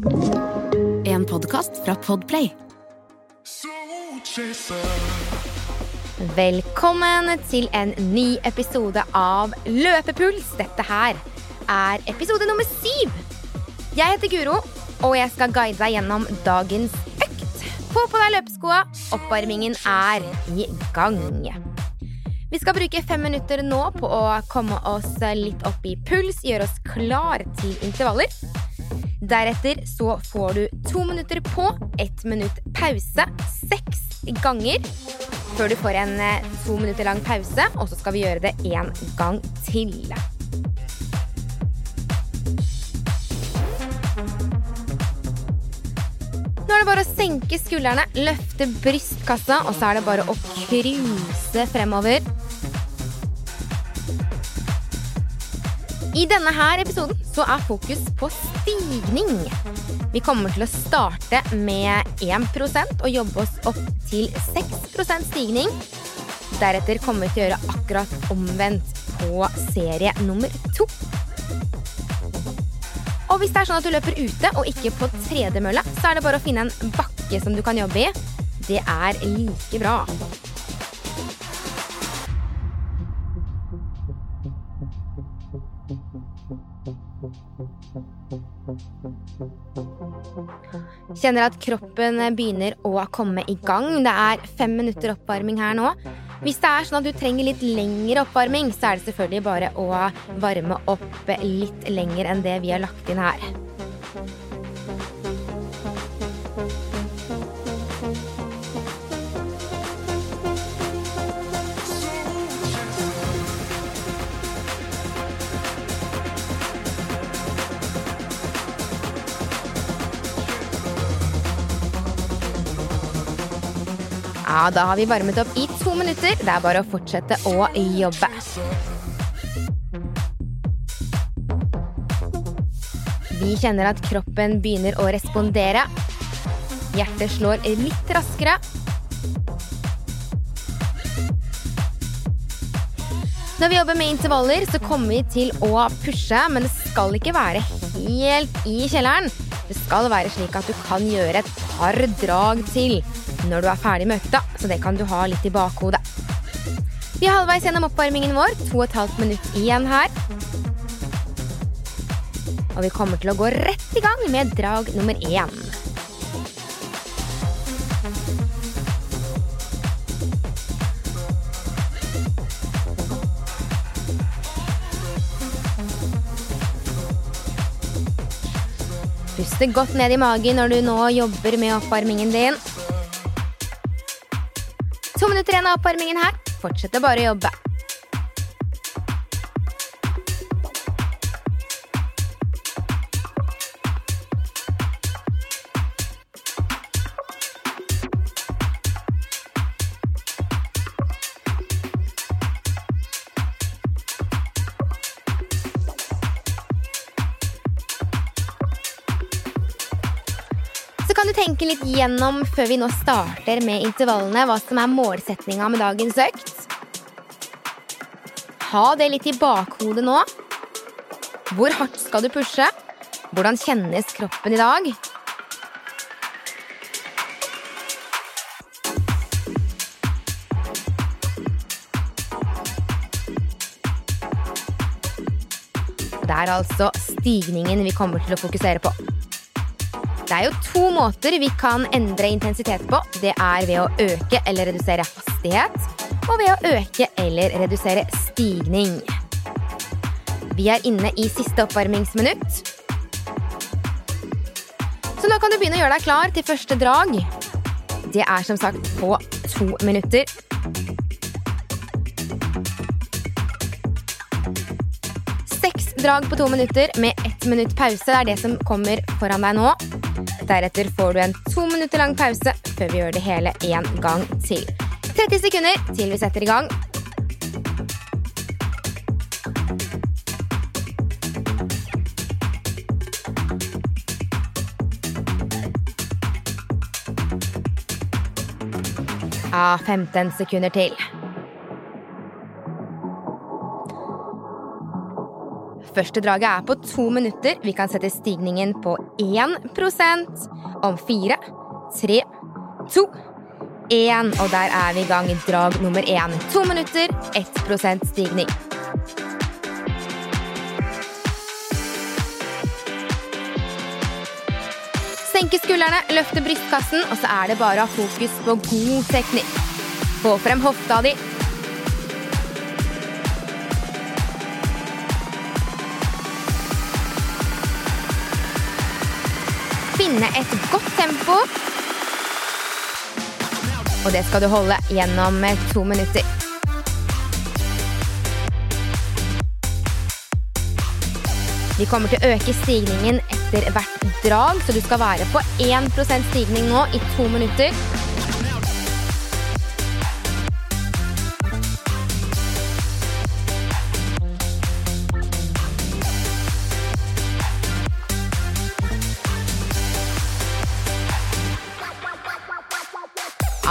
En podkast fra Podplay. Velkommen til en ny episode av Løpepuls. Dette her er episode nummer syv. Jeg heter Guro, og jeg skal guide deg gjennom dagens økt. Få på deg løpeskoa. Oppvarmingen er i gang. Vi skal bruke fem minutter nå på å komme oss litt opp i puls, gjøre oss klar til intervaller. Deretter så får du to minutter på, ett minutt pause, seks ganger. Før du får en eh, to minutter lang pause, og så skal vi gjøre det en gang til. Nå er det bare å senke skuldrene, løfte brystkassa, og så er det bare å cruise fremover. I denne her episoden så er fokus på stigning. Vi kommer til å starte med 1% og jobbe oss opp til 6% stigning. Deretter kommer vi til å gjøre akkurat omvendt på serie nummer to. Og hvis det er sånn at du løper ute og ikke på tredemølle, så er det bare å finne en bakke som du kan jobbe i. Det er like bra. Kjenner at kroppen begynner å komme i gang. Det er fem minutter oppvarming her nå. Hvis det er sånn at du trenger litt lengre oppvarming, så er det selvfølgelig bare å varme opp litt lenger enn det vi har lagt inn her. Da har vi varmet opp i to minutter. Det er bare å fortsette å jobbe. Vi kjenner at kroppen begynner å respondere. Hjertet slår litt raskere. Når vi jobber med intervaller, så kommer vi til å pushe, men det skal ikke være helt i kjelleren. Det skal være slik at du kan gjøre et par drag til når du er ferdig med økta, så det kan du ha litt i bakhodet. Vi er halvveis gjennom oppvarmingen vår. To og et halvt minutt igjen her. Og vi kommer til å gå rett i gang med drag nummer én. Puste godt ned i magen når du nå jobber med oppvarmingen din. To minutter igjen av oppvarmingen her. Fortsett å bare jobbe. Litt gjennom før vi nå starter med intervallene, hva som er målsetninga med dagens økt. Ha det litt i bakhodet nå. Hvor hardt skal du pushe? Hvordan kjennes kroppen i dag? Det er altså stigningen vi kommer til å fokusere på. Det er jo to måter vi kan endre intensitet på. Det er ved å øke eller redusere hastighet, og ved å øke eller redusere stigning. Vi er inne i siste oppvarmingsminutt. Så nå kan du begynne å gjøre deg klar til første drag. Det er som sagt på to minutter. Seks drag på to minutter med ett minutt pause. Det er det som kommer foran deg nå. Deretter får du en to minutter lang pause før vi gjør det hele en gang til. 30 sekunder til vi setter i gang. Ja, 15 sekunder til. Første draget er på to minutter. Vi kan sette stigningen på 1% om fire, tre, to, én. Og der er vi i gang. Drag nummer én. To minutter, 1% stigning. Senke skuldrene, løfte brystkassen, og så er det bare å ha fokus på god teknikk. Få frem hofta di. Finne et godt tempo. Og det skal du holde gjennom to minutter. Vi kommer til å øke stigningen etter hvert drag, så du skal være på 1 stigning nå i to minutter.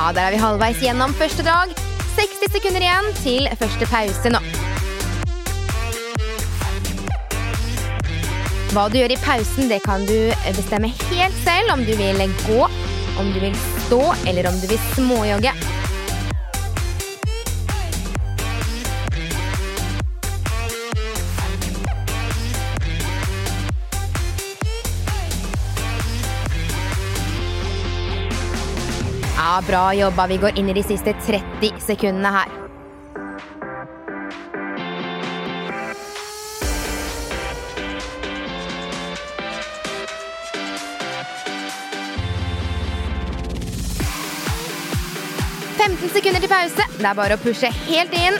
Der er vi halvveis gjennom første drag. 60 sekunder igjen til første pause nå. Hva du gjør i pausen, det kan du bestemme helt selv. Om du vil gå, om du vil stå, eller om du vil småjogge. Bra jobba. Vi går inn i de siste 30 sekundene her. sekunder til pause. Det er bare å pushe helt inn.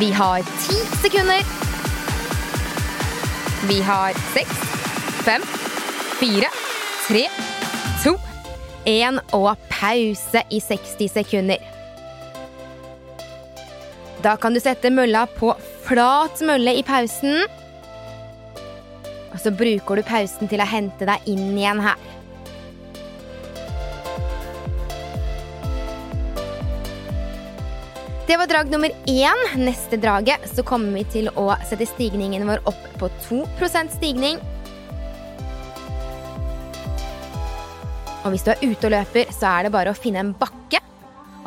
Vi har ti sekunder. Vi har seks, fem, fire, tre, 1 og pause i 60 sekunder. Da kan du sette mølla på flat mølle i pausen. Og så bruker du pausen til å hente deg inn igjen her. Det var drag nummer én. Neste draget så kommer vi til å sette stigningen vår opp på 2 stigning. Og hvis du er ute og løper, så er det bare å finne en bakke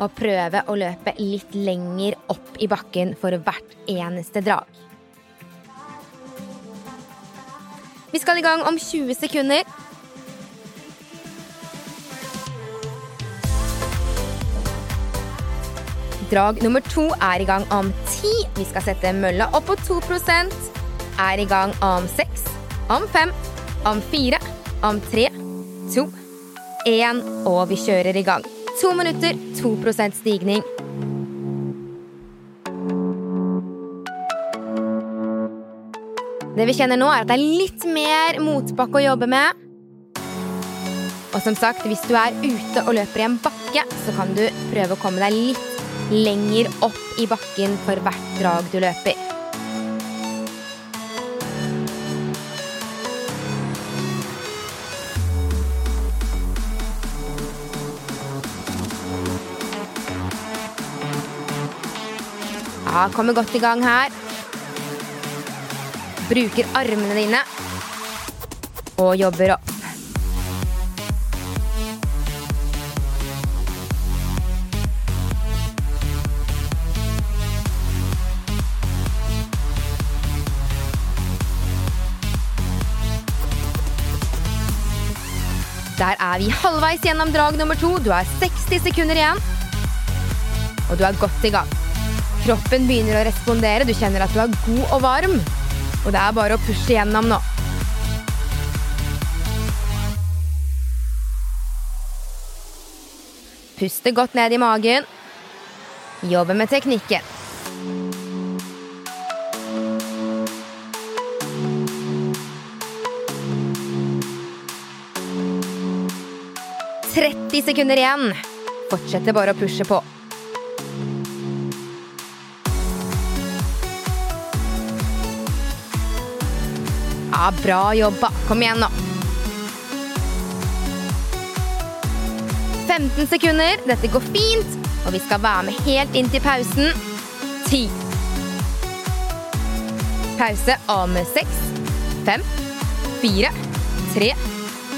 og prøve å løpe litt lenger opp i bakken for hvert eneste drag. Vi skal i gang om 20 sekunder. Drag nummer to er i gang om ti. Vi skal sette mølla opp på 2 Er i gang om seks, om fem, om fire, om tre, to, én, og vi kjører i gang. To minutter, 2% stigning. Det vi kjenner nå, er at det er litt mer motbakke å jobbe med. Og som sagt, hvis du er ute og løper i en bakke, så kan du prøve å komme deg litt lenger opp i bakken for hvert drag du løper. Ja, kommer godt i gang her. Bruker armene dine og jobber opp. Der er vi halvveis gjennom drag nummer to. Du har 60 sekunder igjen. Og du er godt i gang. Kroppen begynner å respondere. Du kjenner at du er god og varm. Og det er bare å pushe gjennom nå. Puste godt ned i magen. Jobbe med teknikken. 30 sekunder igjen. Fortsetter bare å pushe på. Ja, bra jobba. Kom igjen, nå. 15 sekunder. Dette går fint. Og vi skal være med helt inn til pausen. 10 Pause om seks, fem, fire, tre,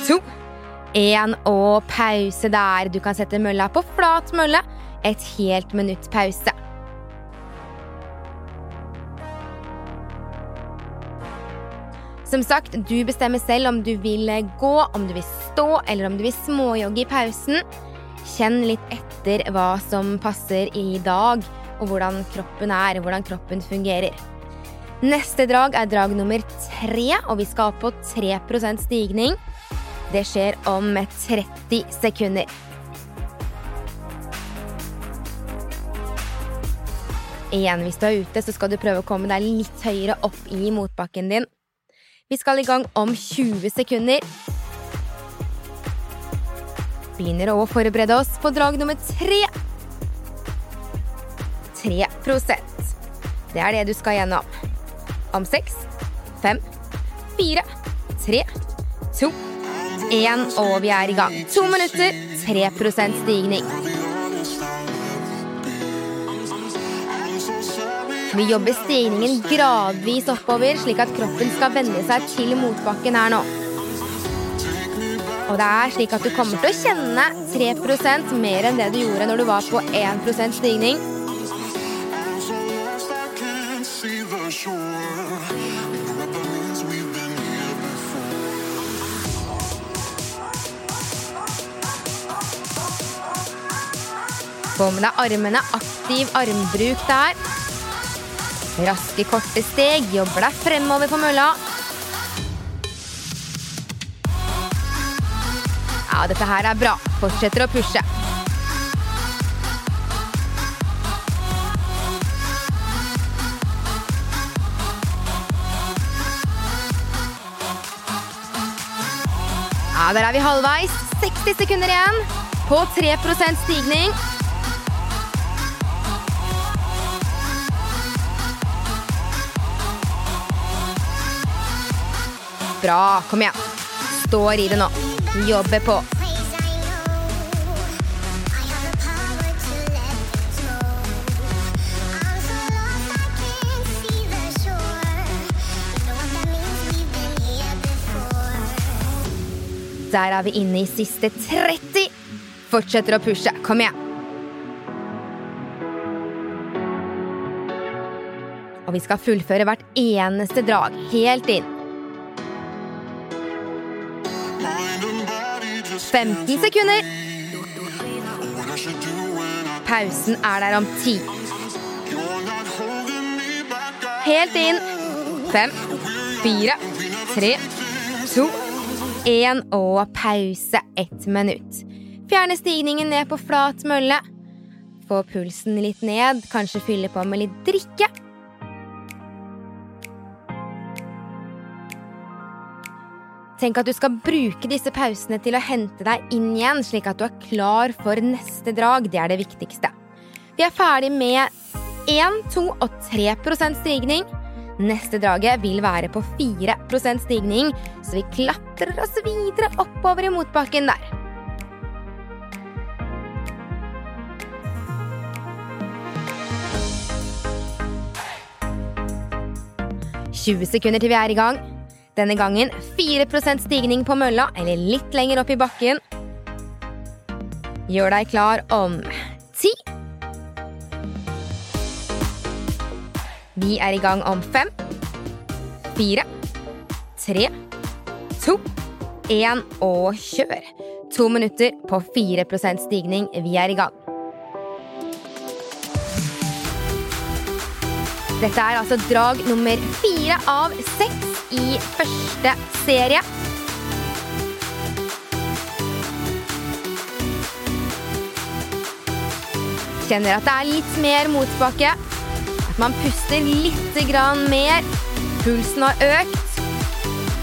to, én og pause der. Du kan sette mølla på flat mølle. Et helt minutt pause. Som sagt, du bestemmer selv om du vil gå, om du vil stå, eller om du vil småjogge i pausen. Kjenn litt etter hva som passer i dag, og hvordan kroppen er, hvordan kroppen fungerer. Neste drag er drag nummer tre, og vi skal opp på 3 stigning. Det skjer om 30 sekunder. Igjen, hvis du er ute, så skal du prøve å komme deg litt høyere opp i motbakken din. Vi skal i gang om 20 sekunder. Begynner å forberede oss på drag nummer tre. 3 Det er det du skal gjennom. Om seks, fem, fire, tre, to, én, og vi er i gang. To minutter, 3% stigning. Vi jobber stigningen gradvis oppover, slik at kroppen skal venne seg til motbakken her nå. Og det er slik at du kommer til å kjenne 3% mer enn det du gjorde når du var på 1% stigning. Få med deg armene. Aktiv armbruk der. Raske, korte steg. Jobber deg fremover på mølla. Ja, dette her er bra. Fortsetter å pushe. Ja, Der er vi halvveis. 60 sekunder igjen på 3% stigning. Bra. Kom igjen. Står i det nå. Jobber på. Der er vi inne i siste 30. Fortsetter å pushe. Kom igjen. Og vi skal fullføre hvert eneste drag helt inn. 15 sekunder. Pausen er der om 10. Helt inn. 5, 4, 3, 2, 1 og pause ett minutt. Fjerne stigningen ned på flat mølle. Få pulsen litt ned, kanskje fylle på med litt drikke. Tenk at du skal bruke disse pausene til å hente deg inn igjen, slik at du er klar for neste drag. Det er det viktigste. Vi er ferdig med 1, 2 og 3% stigning. Neste draget vil være på 4% stigning, så vi klatrer oss videre oppover i motbakken der. «20 sekunder til vi er i gang. Denne gangen 4% stigning på mølla, eller litt lenger opp i bakken. Gjør deg klar om ti. Vi er i gang om fem, fire, tre, to, én og kjør. To minutter på 4% stigning. Vi er i gang. Dette er altså drag nummer fire av seks i første serie. Kjenner at det er litt mer motbakke. At man puster litt mer. Pulsen har økt.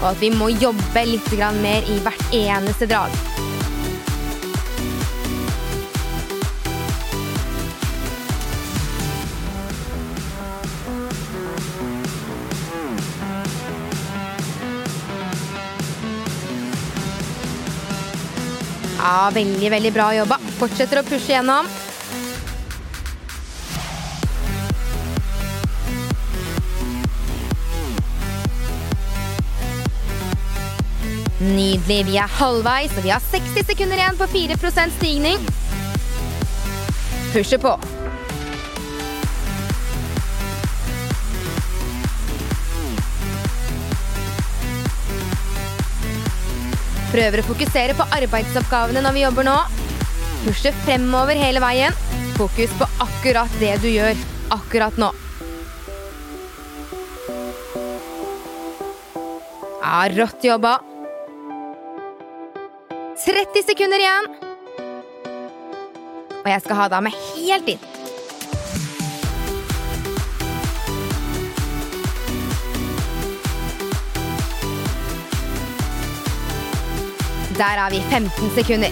Og at vi må jobbe litt mer i hvert eneste drag. Ja, veldig, veldig bra jobba. Fortsetter å pushe gjennom. Nydelig. Vi er halvveis, og vi har 60 sekunder igjen på 4 stigning. Pushe på. Prøver å fokusere på arbeidsoppgavene når vi jobber nå. Pushe fremover hele veien. Fokus på akkurat det du gjør akkurat nå. Ja, rått jobba. 30 sekunder igjen. Og jeg skal ha deg med helt inn. Der er vi 15 sekunder.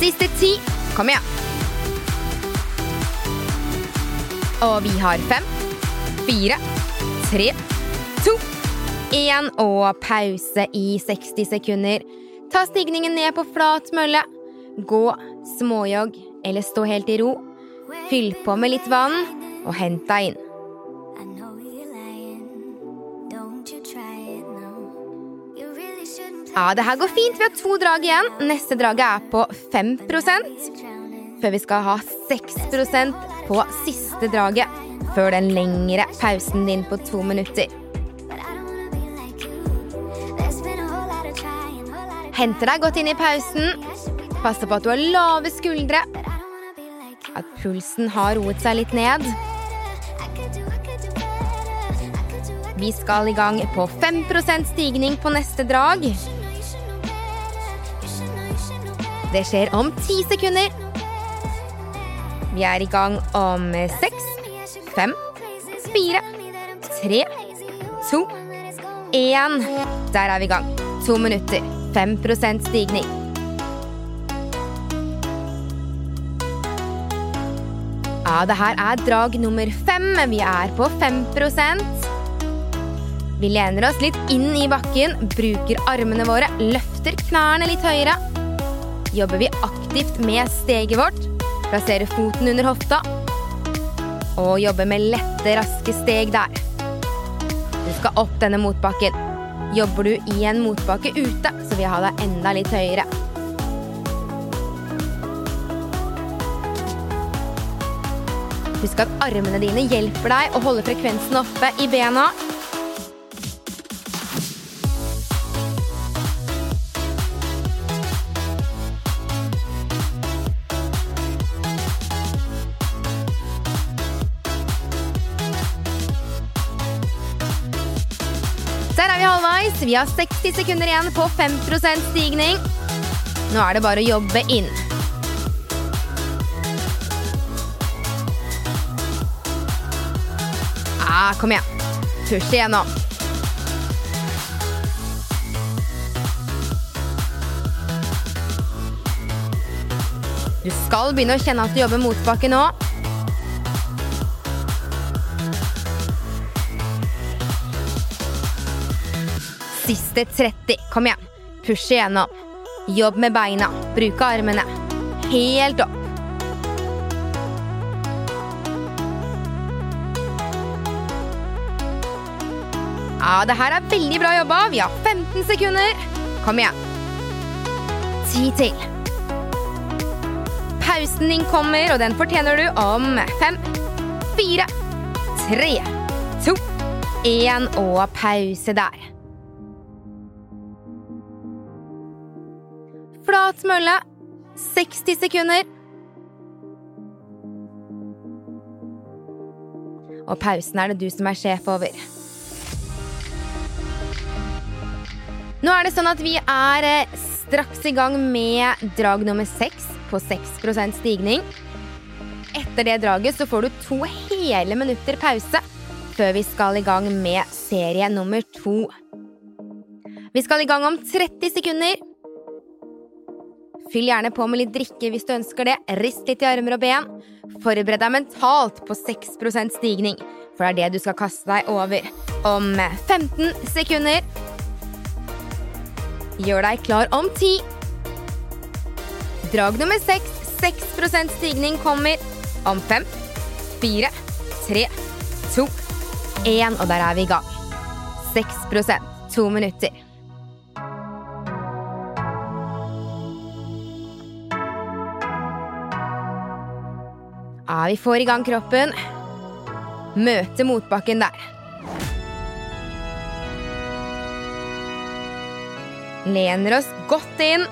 Siste ti. Kom igjen. Og vi har fem, fire, tre, to, én og pause i 60 sekunder. Ta stigningen ned på flat mølle. Gå småjogg eller stå helt i ro. Fyll på med litt vann og hent deg inn. Ja, det her går fint. Vi har to drag igjen. Neste draget er på 5 drowning. før vi skal ha 6% på siste draget. Før den lengre pausen din på to minutter. Henter deg godt inn i pausen. Passe på at du har lave skuldre. At pulsen har roet seg litt ned. Vi skal i gang på 5% stigning på neste drag. Det skjer om ti sekunder. Vi er i gang om seks, fem, fire, tre, to, én. Der er vi i gang. To minutter. 5% stigning. Ja, det her er drag nummer fem. Vi er på 5% Vi lener oss litt inn i bakken, bruker armene våre, løfter knærne litt høyere. Jobber vi aktivt med steget vårt, plasserer foten under hofta og jobber med lette, raske steg der. Du skal opp denne motbakken. Jobber du i en motbakke ute, så vil jeg ha deg enda litt høyere. Husk at armene dine hjelper deg å holde frekvensen oppe i bena. Er vi har 60 sekunder igjen på 5% stigning. Nå er det bare å jobbe inn. Ah, kom igjen. Push igjennom. Du skal begynne å kjenne at du jobber motbakke nå. Siste 30. Kom igjen. Push igjennom. Jobb med beina. Bruke armene. Helt opp. Ja, det her er veldig bra jobba. Vi har 15 sekunder. Kom igjen. Ti til. Pausen din kommer, og den fortjener du om fem, fire, tre, to, én og pause der. Flat mølle. 60 sekunder. Og pausen er det du som er sjef over. Nå er det sånn at vi er eh, straks i gang med drag nummer seks på 6% stigning. Etter det draget så får du to hele minutter pause før vi skal i gang med serie nummer to. Vi skal i gang om 30 sekunder. Fyll gjerne på med litt drikke hvis du ønsker det. Rist litt i armer og ben. Forbered deg mentalt på 6% stigning, for det er det du skal kaste deg over om 15 sekunder. Gjør deg klar om 10. Drag nummer 6, 6% stigning kommer om 5, 4, 3, 2, 1, og der er vi i gang. 6% to minutter. Ja, vi får i gang kroppen. Møte motbakken der. Lener oss godt inn.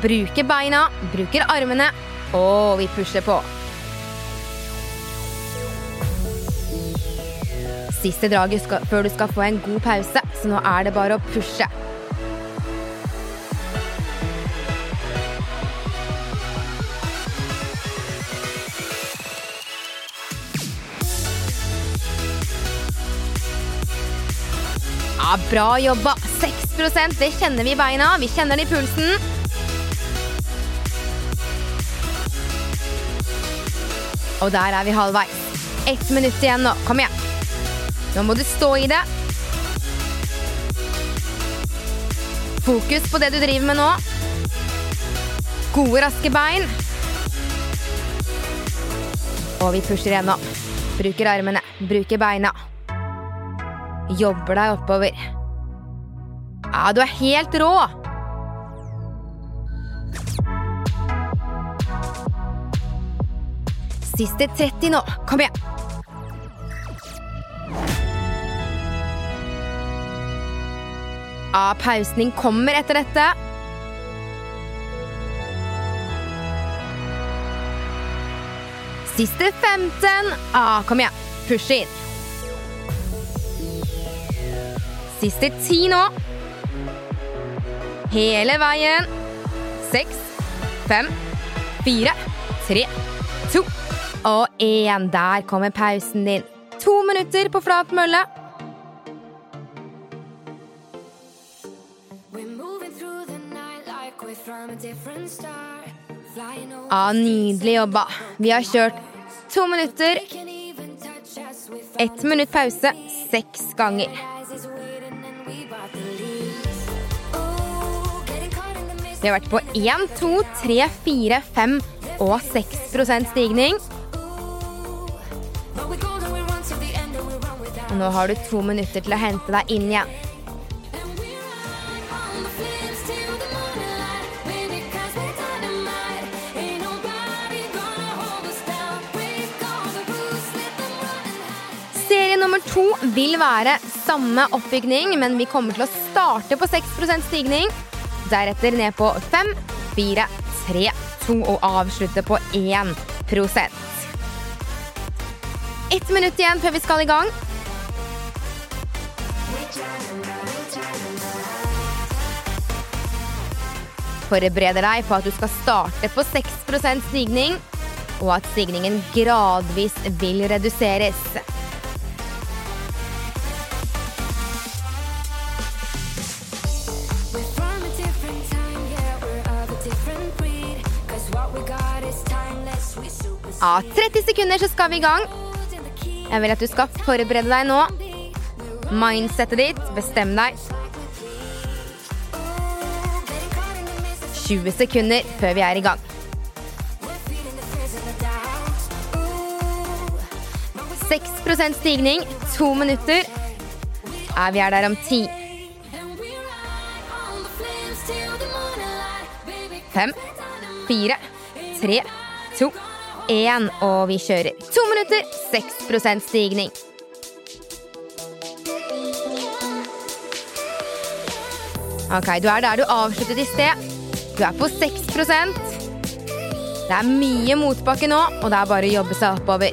Bruker beina, bruker armene, og vi pusher på. Siste draget før du skal få en god pause, så nå er det bare å pushe. Bra jobba. 6% det kjenner vi i beina. Vi kjenner det i pulsen. Og der er vi halvveis. Ett minutt igjen nå. Kom igjen. Nå må du stå i det. Fokus på det du driver med nå. Gode, raske bein. Og vi pusher igjen nå. Bruker armene, bruker beina. Jobber deg oppover. Ja, du er helt rå! Siste 30 nå. Kom igjen. Ja, pausen din kommer etter dette. Siste 15. Ja, kom igjen. Push inn. Siste ti nå. Hele veien. Seks, fem, fire, tre, to og én. Der kommer pausen din. To minutter på flat mølle. Ja, Nydelig jobba. Vi har kjørt to minutter, ett minutt pause, seks ganger. Vi har vært på 1, 2, 3, 4, 5 og 6 stigning. Og nå har du to minutter til å hente deg inn igjen. Serie nummer to vil være samme oppbygning, men vi kommer til å starte på 6 stigning. Deretter ned på 5, 4, 3, 2 og avslutte på 1% Ett minutt igjen før vi skal i gang. Forbereder deg på at du skal starte på 6% stigning, og at stigningen gradvis vil reduseres. Ja, 30 sekunder, så skal vi i gang. Jeg vil at du skal forberede deg nå. Mindsettet ditt, bestem deg. Ooh, getting caught in the mist, 20 sekunder før vi er i gang. 6% stigning, to minutter. Ja, vi er der om 10, and we ride 1. Og vi kjører. To minutter, 6% stigning. Ok, du er der du avsluttet i sted. Du er på 6 Det er mye motbakke nå, og det er bare å jobbe seg oppover.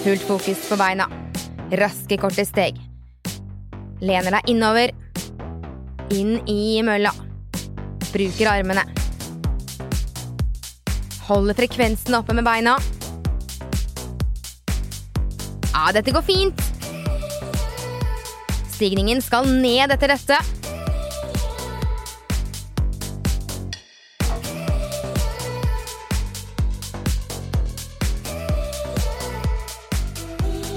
Fullt fokus på beina. Raske, korte steg. Lener deg innover. Inn i mølla. Bruker armene. Holder frekvensen oppe med beina. Ja, dette går fint. Stigningen skal ned etter dette.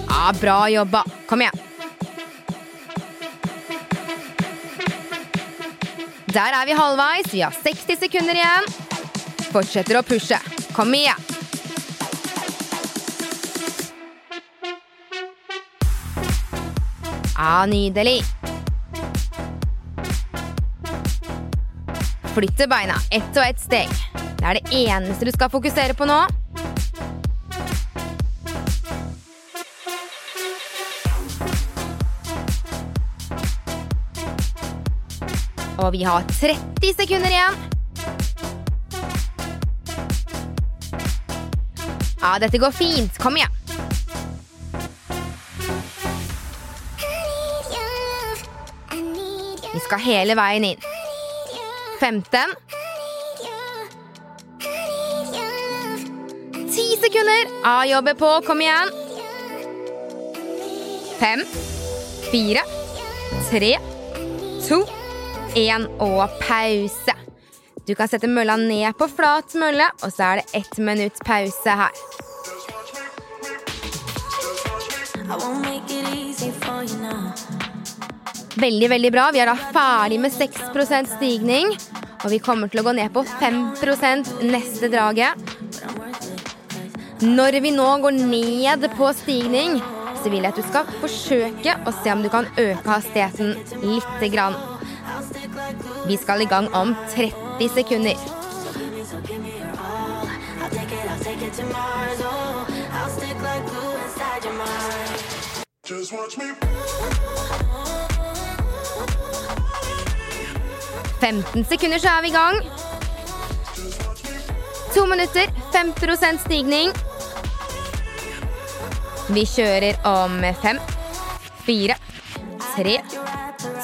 Ja, bra jobba. Kom igjen. Der er vi halvveis. Vi har 60 sekunder igjen. fortsetter å pushe. Kom igjen! Ja, nydelig. Flytte beina ett og ett steg. Det er det eneste du skal fokusere på nå. Og vi har 30 sekunder igjen. Ja, dette går fint. Kom igjen. Vi skal hele veien inn. 15. 10 sekunder. A jobber på. Kom igjen. 5, 4, 3, 2, 1 og pause. Du kan sette mølla ned på flat mølle, og så er det ett minutts pause her. Veldig, veldig bra. Vi er da ferdig med 6% stigning. Og vi kommer til å gå ned på 5 neste draget. Når vi nå går ned på stigning, så vil jeg at du skal forsøke å se om du kan øke hastigheten lite grann. Vi skal i gang om 30 sekunder. 15 sekunder, så er vi i gang. To minutter, 5 stigning. Vi kjører om fem, fire, tre,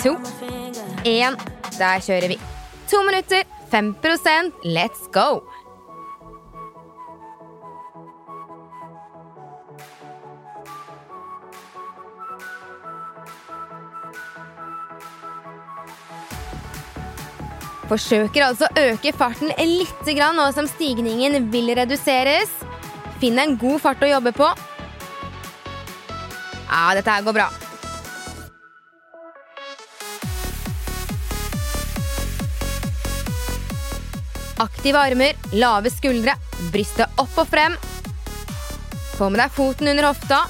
to, én. Der kjører vi. To minutter, 5% Let's go! Forsøker altså å øke farten litt nå som stigningen vil reduseres. Finn en god fart å jobbe på. Ja, dette her går bra. Aktive armer, lave skuldre, brystet opp og frem. Få med deg foten under hofta.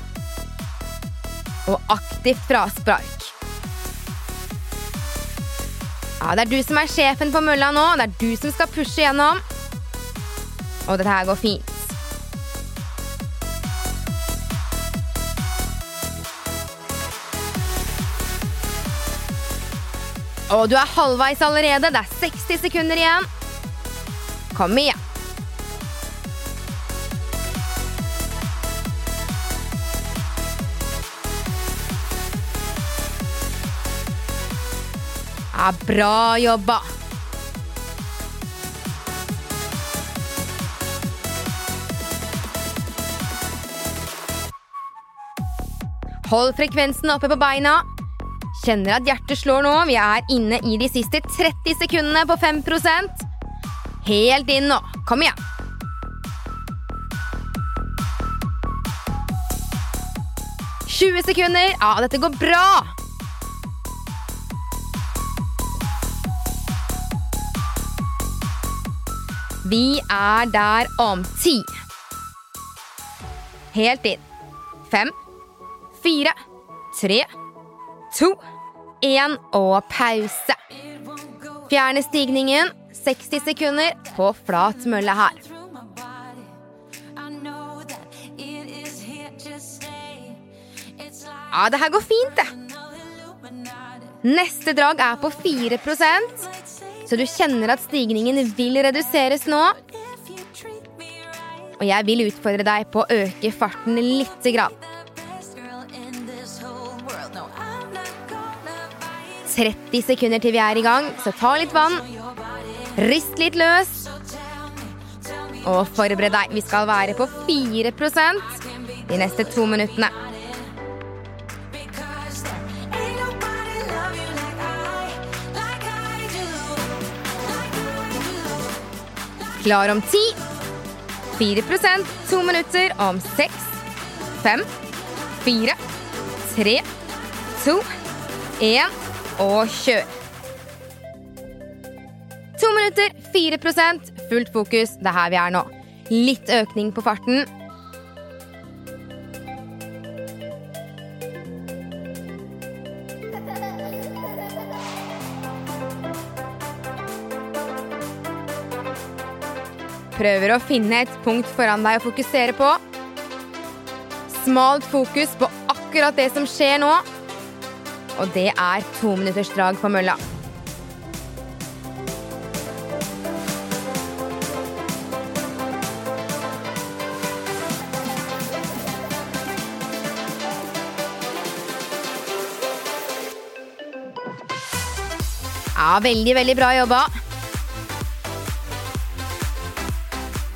Og aktivt fraspark. Ja, Det er du som er sjefen på mølla nå. Det er du som skal pushe gjennom. Og dette her går fint. Og du er halvveis allerede. Det er 60 sekunder igjen. Kom igjen. Ja, bra jobba. Hold frekvensen oppe på beina. Kjenner at hjertet slår nå. Vi er inne i de siste 30 sekundene på 5 Helt inn nå. Kom igjen. «20 sekunder. Ja, dette går bra. Vi er der om ti. Helt inn. Fem, fire, tre, to, én og pause. Fjerne stigningen. 60 sekunder på flat mølle her. Ja, det her går fint, det. Neste drag er på 4% så du kjenner at stigningen vil reduseres nå. Og jeg vil utfordre deg på å øke farten lite grann. the best girl in this whole world. No, I'm not gonna bite 30 sekunder til vi er i gang, så ta litt vann. Rist litt løs. Og forbered deg. Vi skal være på 4 de neste to minuttene. Klar om 10. 4% to minutter om 6, 5, 4, 3, 2, 1 og kjør. To minutter, 4% fullt fokus. Det er her vi er nå. Litt økning på farten. Prøver å finne et punkt foran deg å fokusere på. Smalt fokus på akkurat det som skjer nå. Og det er to minutters drag på mølla. Veldig, veldig bra jobba.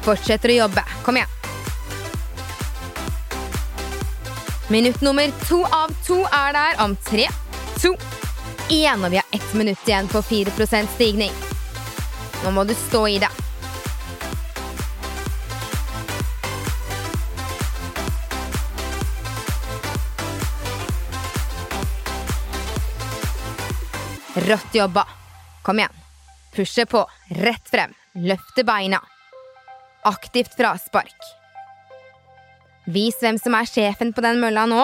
Fortsetter å jobbe. Kom igjen. Minutt nummer to av to er der om tre, to, én. Og vi har ett minutt igjen på 4% stigning. Nå må du stå i det. Rått jobba. Kom igjen. Pushe på. Rett frem. Løfte beina. Aktivt fraspark. Vis hvem som er sjefen på den mølla nå.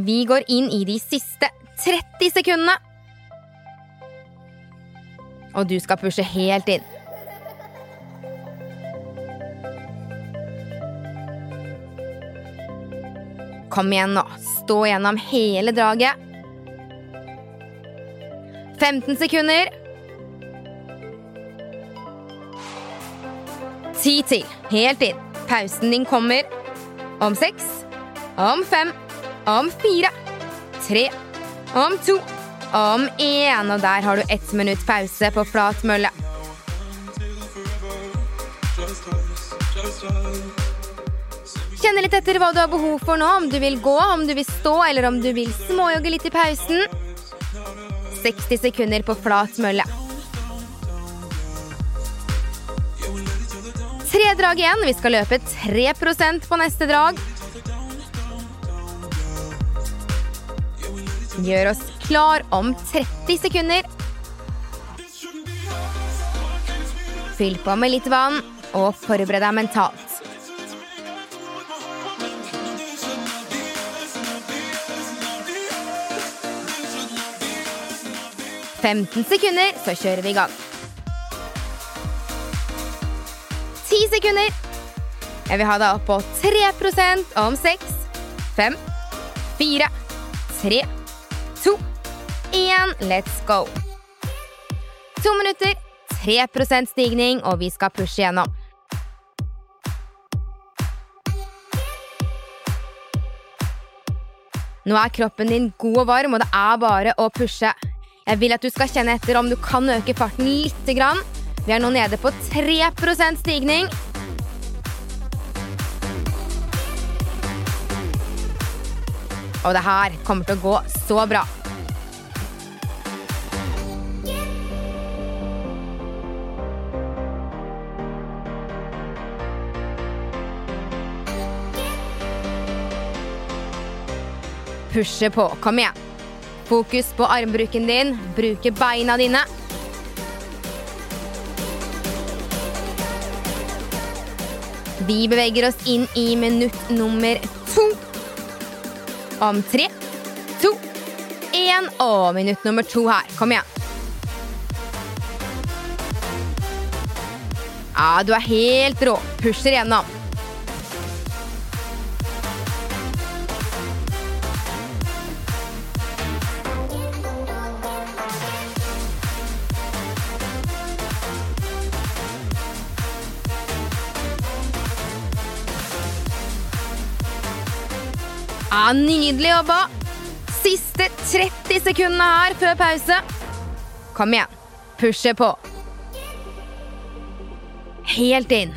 Vi går inn i de siste 30 sekundene. Og du skal pushe helt inn. Kom igjen nå. Stå gjennom hele draget. 15 sekunder. Ti til. Helt inn. Pausen din kommer om seks, om fem, om fire, tre, om to, om én. Og der har du ett minutt pause på flat mølle. Kjenne litt etter hva du har behov for nå. Om du vil gå, om du vil stå, eller om du vil småjogge litt i pausen. 60 sekunder på flat mølle. Drag igjen. Vi skal løpe 3 på neste drag. Gjør oss klar om 30 sekunder. Fyll på med litt vann, og forbered deg mentalt. Femten sekunder, så kjører vi i gang. Sekunder. Jeg vil ha deg opp på 3 om seks, fem, fire, tre, to, én. Let's go. To minutter, 3% stigning, og vi skal pushe gjennom. Nå er kroppen din god og varm, og det er bare å pushe. Jeg vil at du skal kjenne etter om du kan øke farten litt. Grann. Vi er nå nede på 3% stigning. Og det her kommer til å gå så bra. Pushe på. Kom igjen. Fokus på armbruken din. Bruke beina dine. Vi beveger oss inn i minutt nummer to. Om tre, to, én og minutt nummer to her. Kom igjen. Ja, du er helt rå. Pusher gjennom. Nydelig jobba. Siste 30 sekundene her før pause. Kom igjen. Pushe på. Helt inn.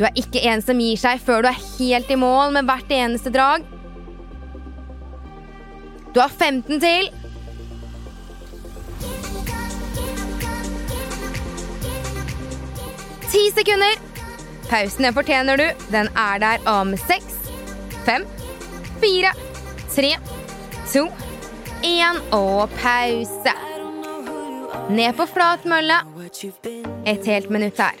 Du er ikke en som gir seg før du er helt i mål med hvert eneste drag. Du har 15 til. Ti sekunder. Pausen den fortjener du. Den er der om seks, fem, fire, tre, to, én og pause. Ned på flat mølle. what you've been Et helt minutt her.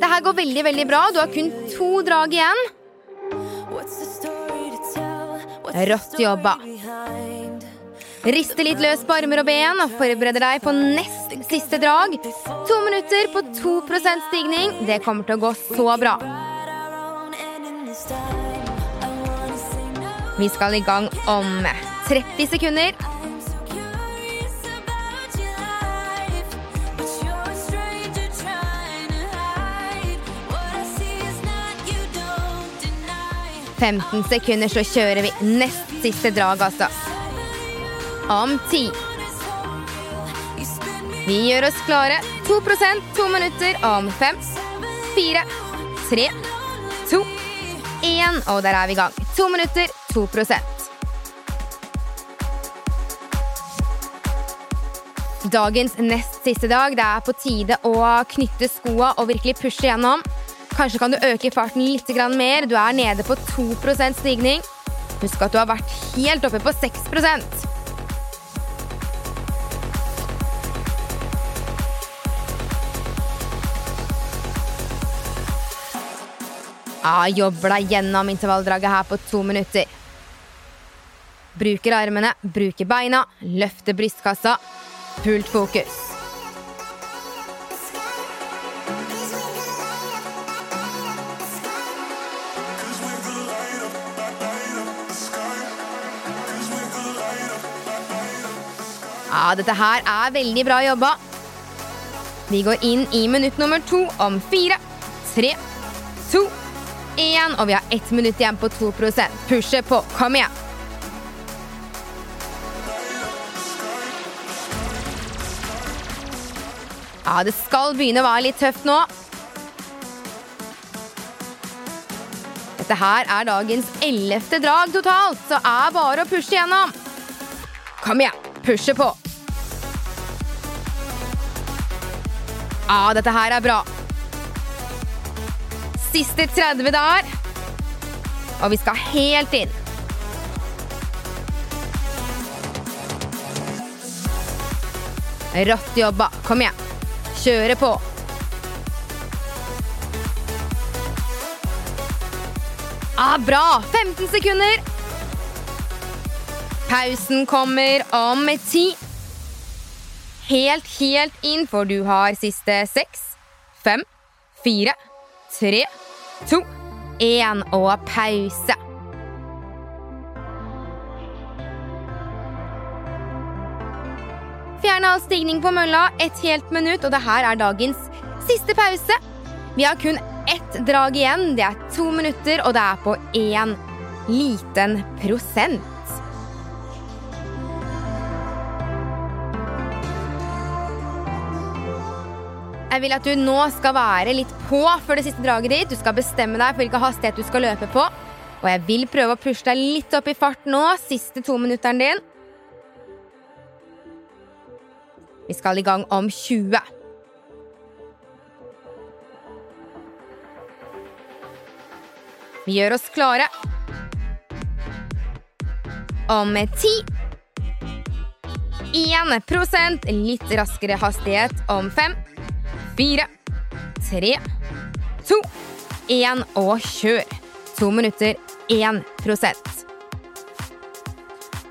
Det her går veldig, veldig bra. Du har kun to drag igjen. Rått jobba. Riste litt løs på armer og ben og forbereder deg på nest siste drag. To minutter på 2% stigning. Det kommer til å gå så bra. Vi skal i gang om 30 sekunder. 15 sekunder, så kjører vi nest siste drag, altså. Om 10. You spin me Vi gjør oss klare. 2 to minutter om 5, 4, 3, 2, 1. Og der er vi i gang. To minutter, 2 prosent. Dagens nest siste dag. Det er på tide å knytte skoa og virkelig pushe gjennom. Kanskje kan du øke farten litt mer. Du er nede på 2% stigning. Husk at du har vært helt oppe på 6 Ja, jobber deg gjennom intervalldraget her på to minutter. Bruker armene, bruker beina, løfter brystkassa. Fullt fokus. Ja, dette her er veldig bra jobba. Vi går inn i minutt nummer to om fire, tre, to, én. Og vi har ett minutt igjen på 2% Pushe på. Kom igjen. Ja, det skal begynne å være litt tøft nå. Dette her er dagens ellevte drag totalt, så er bare å pushe gjennom. Kom igjen, pushe på. Ja, dette her er bra. Siste 30 dager. Og vi skal helt inn. Rått jobba. Kom igjen. Kjøre på. Ah, bra! 15 sekunder. Pausen kommer om ti. Helt, helt inn, for du har siste seks, fem, fire, tre, to, én og pause. Fjern all stigning på mølla, et helt minutt, og det her er dagens siste pause. Vi har kun ett drag igjen. Det er to minutter, og det er på én liten prosent. Jeg vil at du nå skal være litt på før det siste draget ditt. Du skal bestemme deg for hvilken hastighet du skal løpe på. Og jeg vil prøve å pushe deg litt opp i fart nå, siste to minutteren din. Vi skal i gang om 20. Vi gjør oss klare. Om 10. 1 prosent. Litt raskere hastighet om 5, 4, 3, 2, 1 og kjør. To minutter, én prosent.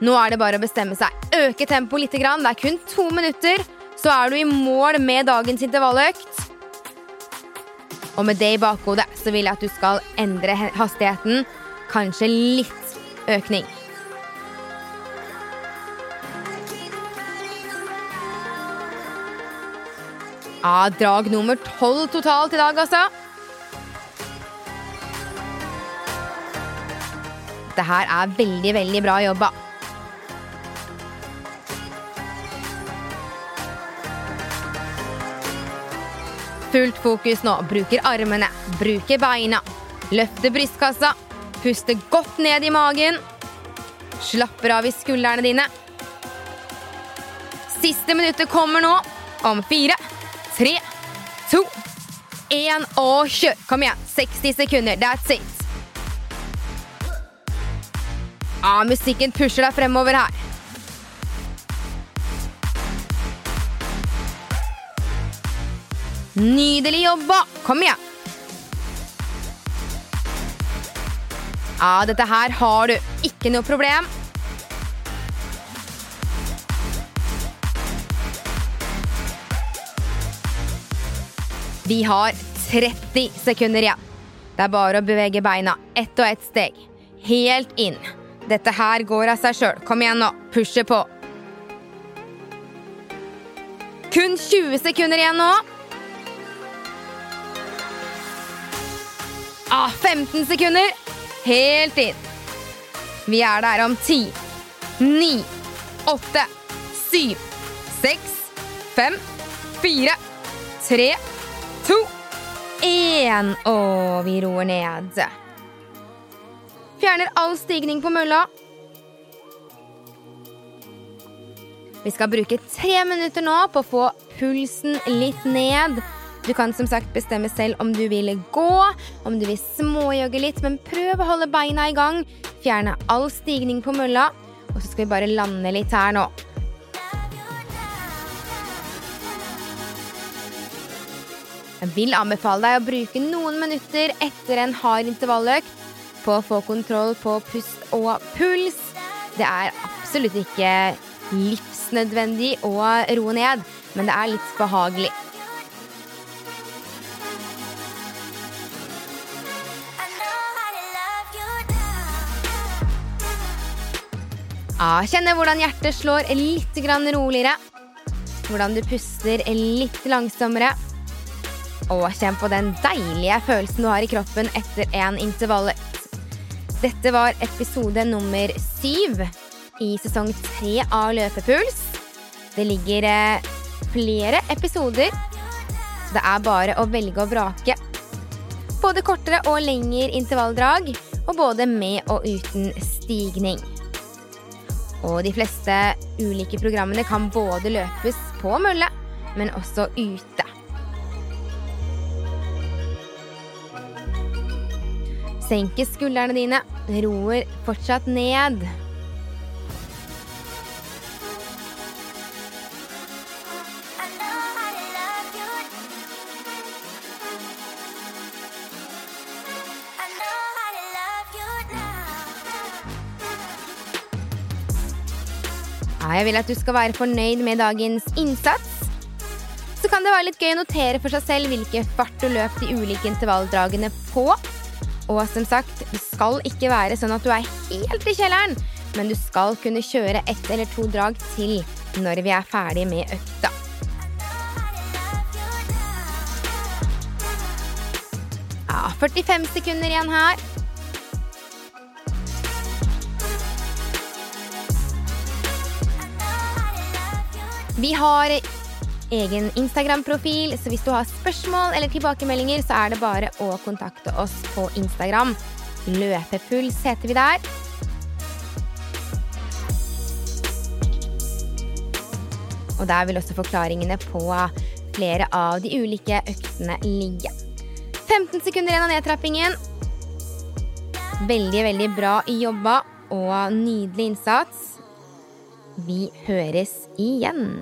Nå er det bare å bestemme seg. Øke tempoet litt. Det er kun to minutter, så er du i mål med dagens intervalløkt. Og med det i bakhodet så vil jeg at du skal endre hastigheten. Kanskje litt økning. Ja, drag nummer tolv totalt i dag, altså. Dette her er veldig, veldig bra jobba. Fullt fokus nå. Bruker armene, bruker beina. Løfter brystkassa. Puster godt ned i magen. Slapper av i skuldrene dine. Siste minuttet kommer nå. Om fire, tre, to, én og kjør. Kom igjen. 60 sekunder. That's it. Ja, musikken pusher deg fremover her. Nydelig jobba! Kom igjen. Ja, dette her har du. Ikke noe problem. Vi har 30 sekunder igjen. Det er bare å bevege beina ett og ett steg. Helt inn. Dette her går av seg sjøl. Kom igjen nå. Pushe på. Kun 20 sekunder igjen nå. Ah, 15 sekunder. Helt inn. Vi er der om 10, 9, 8, 7, 6, 5, 4, 3, 2, 1. Og vi roer ned. Fjerner all stigning på mølla. Vi skal bruke tre minutter nå på å få pulsen litt ned. Du kan som sagt bestemme selv om du vil gå, om du vil småjogge litt, men prøv å holde beina i gang. Fjerne all stigning på mølla, og så skal vi bare lande litt her nå. Jeg vil anbefale deg å bruke noen minutter etter en hard intervalløkt på å få kontroll på pust og puls. Det er absolutt ikke livsnødvendig å roe ned, men det er litt behagelig. Ja, kjenne hvordan hjertet slår litt roligere. Hvordan du puster litt langsommere. Og kjenn på den deilige følelsen du har i kroppen etter en intervalløkt. Dette var episode nummer syv i sesong tre av Løpepuls. Det ligger eh, flere episoder, det er bare å velge og vrake. Både kortere og lengre intervalldrag, og både med og uten stigning. Og de fleste ulike programmene kan både løpes på mølle, men også ute. Senker skuldrene dine, roer fortsatt ned. Jeg vil at du skal være fornøyd med dagens innsats. Så kan det være litt gøy å notere for seg selv hvilke fart du løp de ulike intervalldragene på. Og som sagt, det skal ikke være sånn at du er helt i kjelleren, men du skal kunne kjøre ett eller to drag til når vi er ferdig med økta. Ja, 45 sekunder igjen her. Vi har egen Instagram-profil, så hvis du har spørsmål eller tilbakemeldinger, så er det bare å kontakte oss på Instagram. Løpepuls heter vi der. Og der vil også forklaringene på flere av de ulike øktene ligge. 15 sekunder igjen av nedtrappingen. Veldig, veldig bra jobba og nydelig innsats. Vi høres igjen.